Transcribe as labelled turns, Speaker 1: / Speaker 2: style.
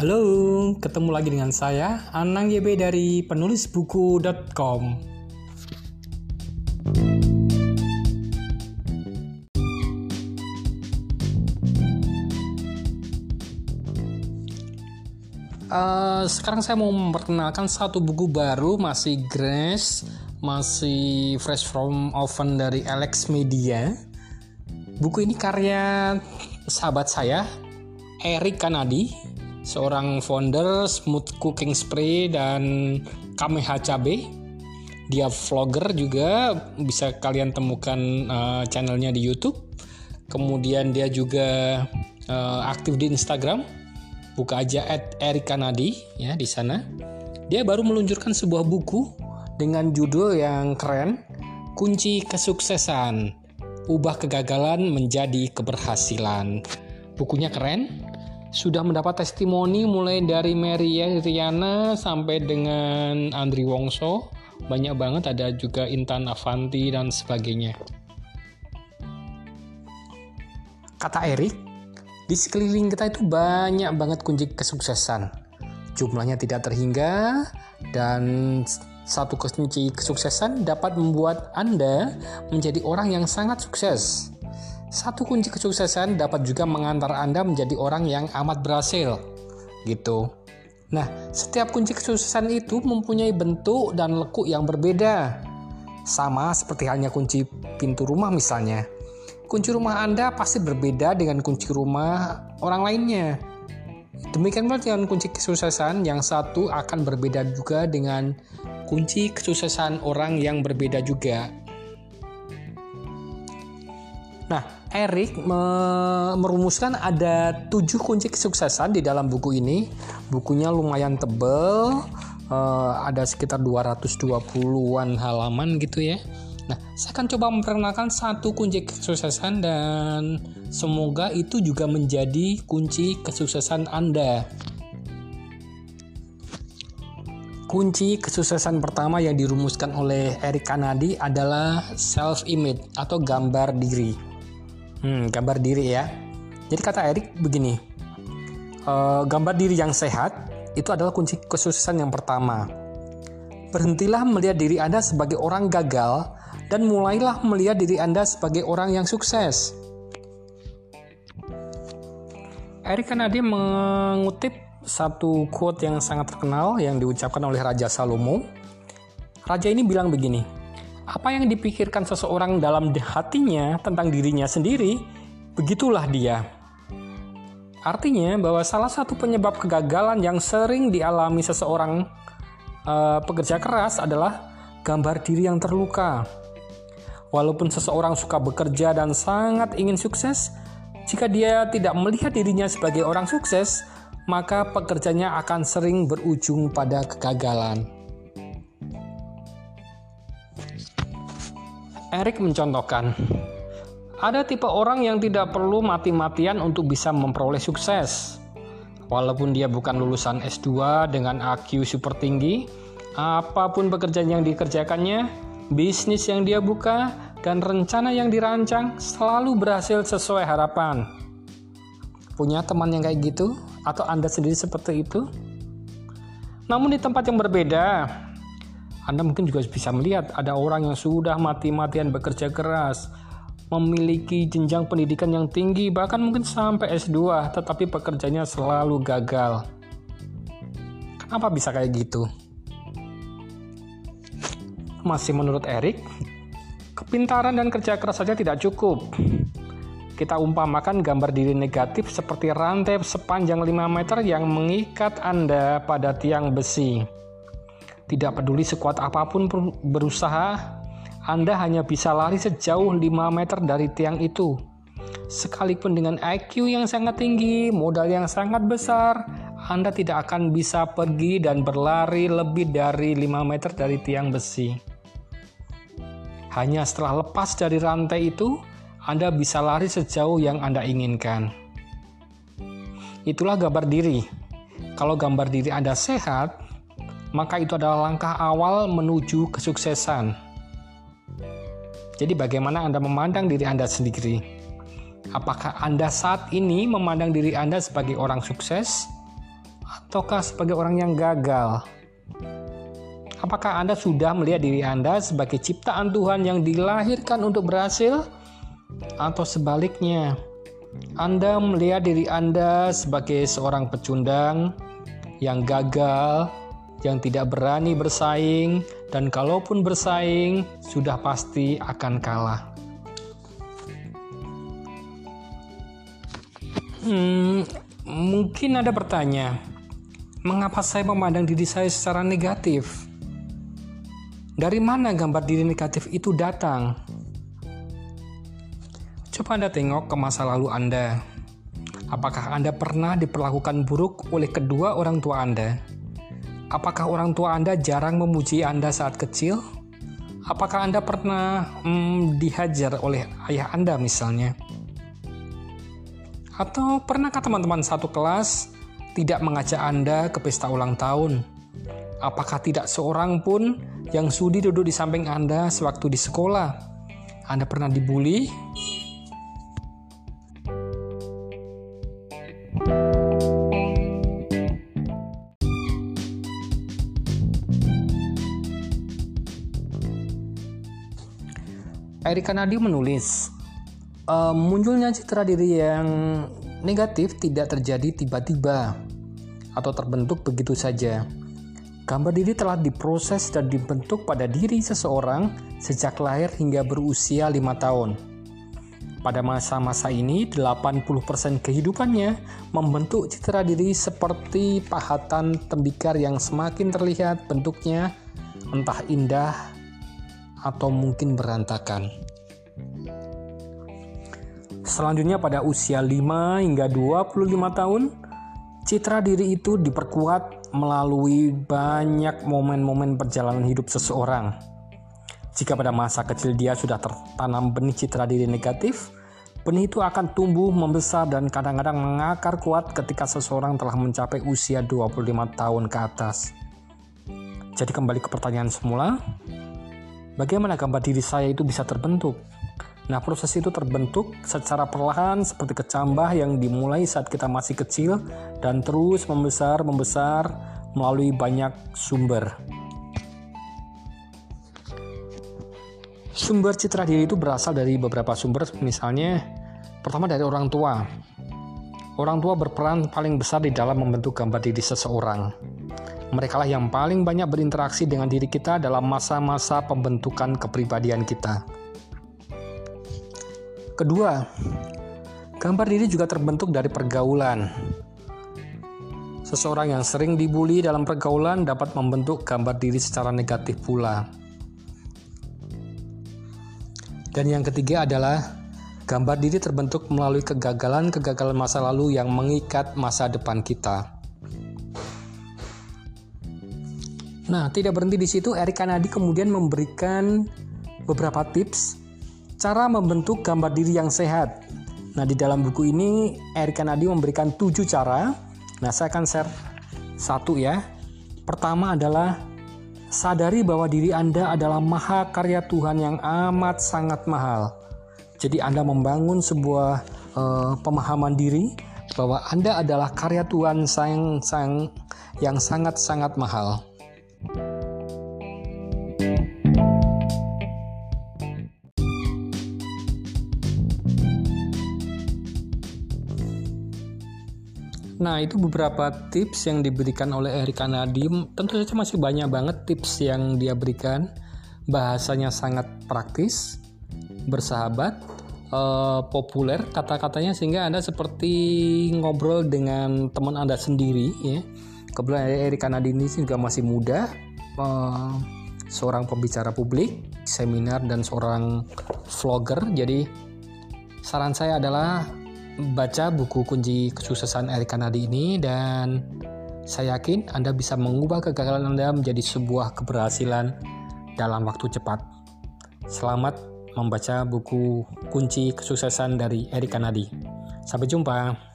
Speaker 1: Halo, ketemu lagi dengan saya, Anang YB dari penulisbuku.com. Uh, sekarang saya mau memperkenalkan satu buku baru, masih Grace, masih fresh from oven dari Alex Media. Buku ini karya sahabat saya, Eric Kanadi, seorang founder Smooth Cooking Spray dan Kameha Cabe. Dia vlogger juga, bisa kalian temukan uh, channelnya di YouTube. Kemudian dia juga uh, aktif di Instagram. Buka aja at Eric Kanadi ya di sana. Dia baru meluncurkan sebuah buku dengan judul yang keren, Kunci Kesuksesan. Ubah kegagalan menjadi keberhasilan. Bukunya keren, sudah mendapat testimoni mulai dari Mary Riana sampai dengan Andri Wongso. Banyak banget ada juga Intan Avanti dan sebagainya. Kata Erik di sekeliling kita itu banyak banget kunci kesuksesan. Jumlahnya tidak terhingga dan satu kunci kesuksesan dapat membuat Anda menjadi orang yang sangat sukses satu kunci kesuksesan dapat juga mengantar Anda menjadi orang yang amat berhasil. Gitu. Nah, setiap kunci kesuksesan itu mempunyai bentuk dan lekuk yang berbeda. Sama seperti halnya kunci pintu rumah misalnya. Kunci rumah Anda pasti berbeda dengan kunci rumah orang lainnya. Demikian pula dengan kunci kesuksesan yang satu akan berbeda juga dengan kunci kesuksesan orang yang berbeda juga. Nah, Eric me merumuskan ada tujuh kunci kesuksesan di dalam buku ini. Bukunya lumayan tebel, uh, ada sekitar 220-an halaman gitu ya. Nah, saya akan coba memperkenalkan satu kunci kesuksesan dan semoga itu juga menjadi kunci kesuksesan Anda. Kunci kesuksesan pertama yang dirumuskan oleh Eric Kanadi adalah self image atau gambar diri. Hmm, gambar diri ya. Jadi kata Erik begini, e, gambar diri yang sehat itu adalah kunci kesuksesan yang pertama. Berhentilah melihat diri Anda sebagai orang gagal dan mulailah melihat diri Anda sebagai orang yang sukses. Erik Kanadi mengutip satu quote yang sangat terkenal yang diucapkan oleh Raja Salomo. Raja ini bilang begini, apa yang dipikirkan seseorang dalam hatinya tentang dirinya sendiri, begitulah dia. Artinya bahwa salah satu penyebab kegagalan yang sering dialami seseorang uh, pekerja keras adalah gambar diri yang terluka. Walaupun seseorang suka bekerja dan sangat ingin sukses, jika dia tidak melihat dirinya sebagai orang sukses, maka pekerjanya akan sering berujung pada kegagalan. Eric mencontohkan, ada tipe orang yang tidak perlu mati-matian untuk bisa memperoleh sukses. Walaupun dia bukan lulusan S2 dengan IQ super tinggi, apa pun pekerjaan yang dikerjakannya, bisnis yang dia buka, dan rencana yang dirancang selalu berhasil sesuai harapan. Punya teman yang kayak gitu? Atau Anda sendiri seperti itu? Namun di tempat yang berbeda, anda mungkin juga bisa melihat ada orang yang sudah mati-matian bekerja keras, memiliki jenjang pendidikan yang tinggi, bahkan mungkin sampai S2, tetapi pekerjaannya selalu gagal. Kenapa bisa kayak gitu? Masih menurut Erik, kepintaran dan kerja keras saja tidak cukup. Kita umpamakan gambar diri negatif seperti rantai sepanjang 5 meter yang mengikat Anda pada tiang besi. Tidak peduli sekuat apa pun berusaha, Anda hanya bisa lari sejauh 5 meter dari tiang itu. Sekalipun dengan IQ yang sangat tinggi, modal yang sangat besar, Anda tidak akan bisa pergi dan berlari lebih dari 5 meter dari tiang besi. Hanya setelah lepas dari rantai itu, Anda bisa lari sejauh yang Anda inginkan. Itulah gambar diri. Kalau gambar diri Anda sehat, maka itu adalah langkah awal menuju kesuksesan. Jadi, bagaimana Anda memandang diri Anda sendiri? Apakah Anda saat ini memandang diri Anda sebagai orang sukses, ataukah sebagai orang yang gagal? Apakah Anda sudah melihat diri Anda sebagai ciptaan Tuhan yang dilahirkan untuk berhasil? Atau sebaliknya, Anda melihat diri Anda sebagai seorang pecundang yang gagal, yang tidak berani bersaing, dan kalaupun bersaing, sudah pasti akan kalah. Hmm, mungkin ada bertanya, mengapa saya memandang diri saya secara negatif? Dari mana gambar diri negatif itu datang? Coba Anda tengok ke masa lalu Anda. Apakah Anda pernah diperlakukan buruk oleh kedua orang tua Anda? Apakah orang tua Anda jarang memuji Anda saat kecil? Apakah Anda pernah hmm, dihajar oleh ayah Anda misalnya? Atau pernahkah teman-teman satu kelas tidak mengajak Anda ke pesta ulang tahun? Apakah tidak seorang pun yang sudi duduk di samping Anda sewaktu di sekolah. Anda pernah dibully? Erika Nadi menulis, e, munculnya citra diri yang negatif tidak terjadi tiba-tiba atau terbentuk begitu saja Gambar diri telah diproses dan dibentuk pada diri seseorang sejak lahir hingga berusia lima tahun. Pada masa-masa ini, 80% kehidupannya membentuk citra diri seperti pahatan tembikar yang semakin terlihat bentuknya entah indah atau mungkin berantakan. Selanjutnya pada usia 5 hingga 25 tahun, citra diri itu diperkuat melalui banyak momen-momen perjalanan hidup seseorang. Jika pada masa kecil dia sudah tertanam benih citra diri negatif, benih itu akan tumbuh, membesar, dan kadang-kadang mengakar kuat ketika seseorang telah mencapai usia 25 tahun ke atas. Jadi kembali ke pertanyaan semula, bagaimana gambar diri saya itu bisa terbentuk? Nah, proses itu terbentuk secara perlahan seperti kecambah yang dimulai saat kita masih kecil dan terus membesar membesar melalui banyak sumber. Sumber citra diri itu berasal dari beberapa sumber, misalnya pertama dari orang tua. Orang tua berperan paling besar di dalam membentuk gambar diri seseorang. Mereka lah yang paling banyak berinteraksi dengan diri kita dalam masa-masa pembentukan kepribadian kita. Kedua, gambar diri juga terbentuk dari pergaulan. Seseorang yang sering dibully dalam pergaulan dapat membentuk gambar diri secara negatif pula. Dan yang ketiga adalah gambar diri terbentuk melalui kegagalan-kegagalan masa lalu yang mengikat masa depan kita. Nah, tidak berhenti di situ, Erika Nadi kemudian memberikan beberapa tips Cara membentuk gambar diri yang sehat. Nah, di dalam buku ini Erika Nadi memberikan tujuh cara. Nah, saya akan share satu ya. Pertama adalah sadari bahwa diri Anda adalah maha karya Tuhan yang amat sangat mahal. Jadi Anda membangun sebuah uh, pemahaman diri bahwa Anda adalah karya Tuhan sang, sang, yang sangat-sangat mahal. Nah, itu beberapa tips yang diberikan oleh Erika Nadim. Tentu saja masih banyak banget tips yang dia berikan. Bahasanya sangat praktis, bersahabat, uh, populer kata-katanya sehingga Anda seperti ngobrol dengan teman Anda sendiri ya. Kebetulan Erika Nadim ini juga masih muda, uh, seorang pembicara publik, seminar dan seorang vlogger. Jadi saran saya adalah baca buku kunci kesuksesan Erika Nadi ini dan saya yakin Anda bisa mengubah kegagalan Anda menjadi sebuah keberhasilan dalam waktu cepat. Selamat membaca buku kunci kesuksesan dari Erika Nadi. Sampai jumpa.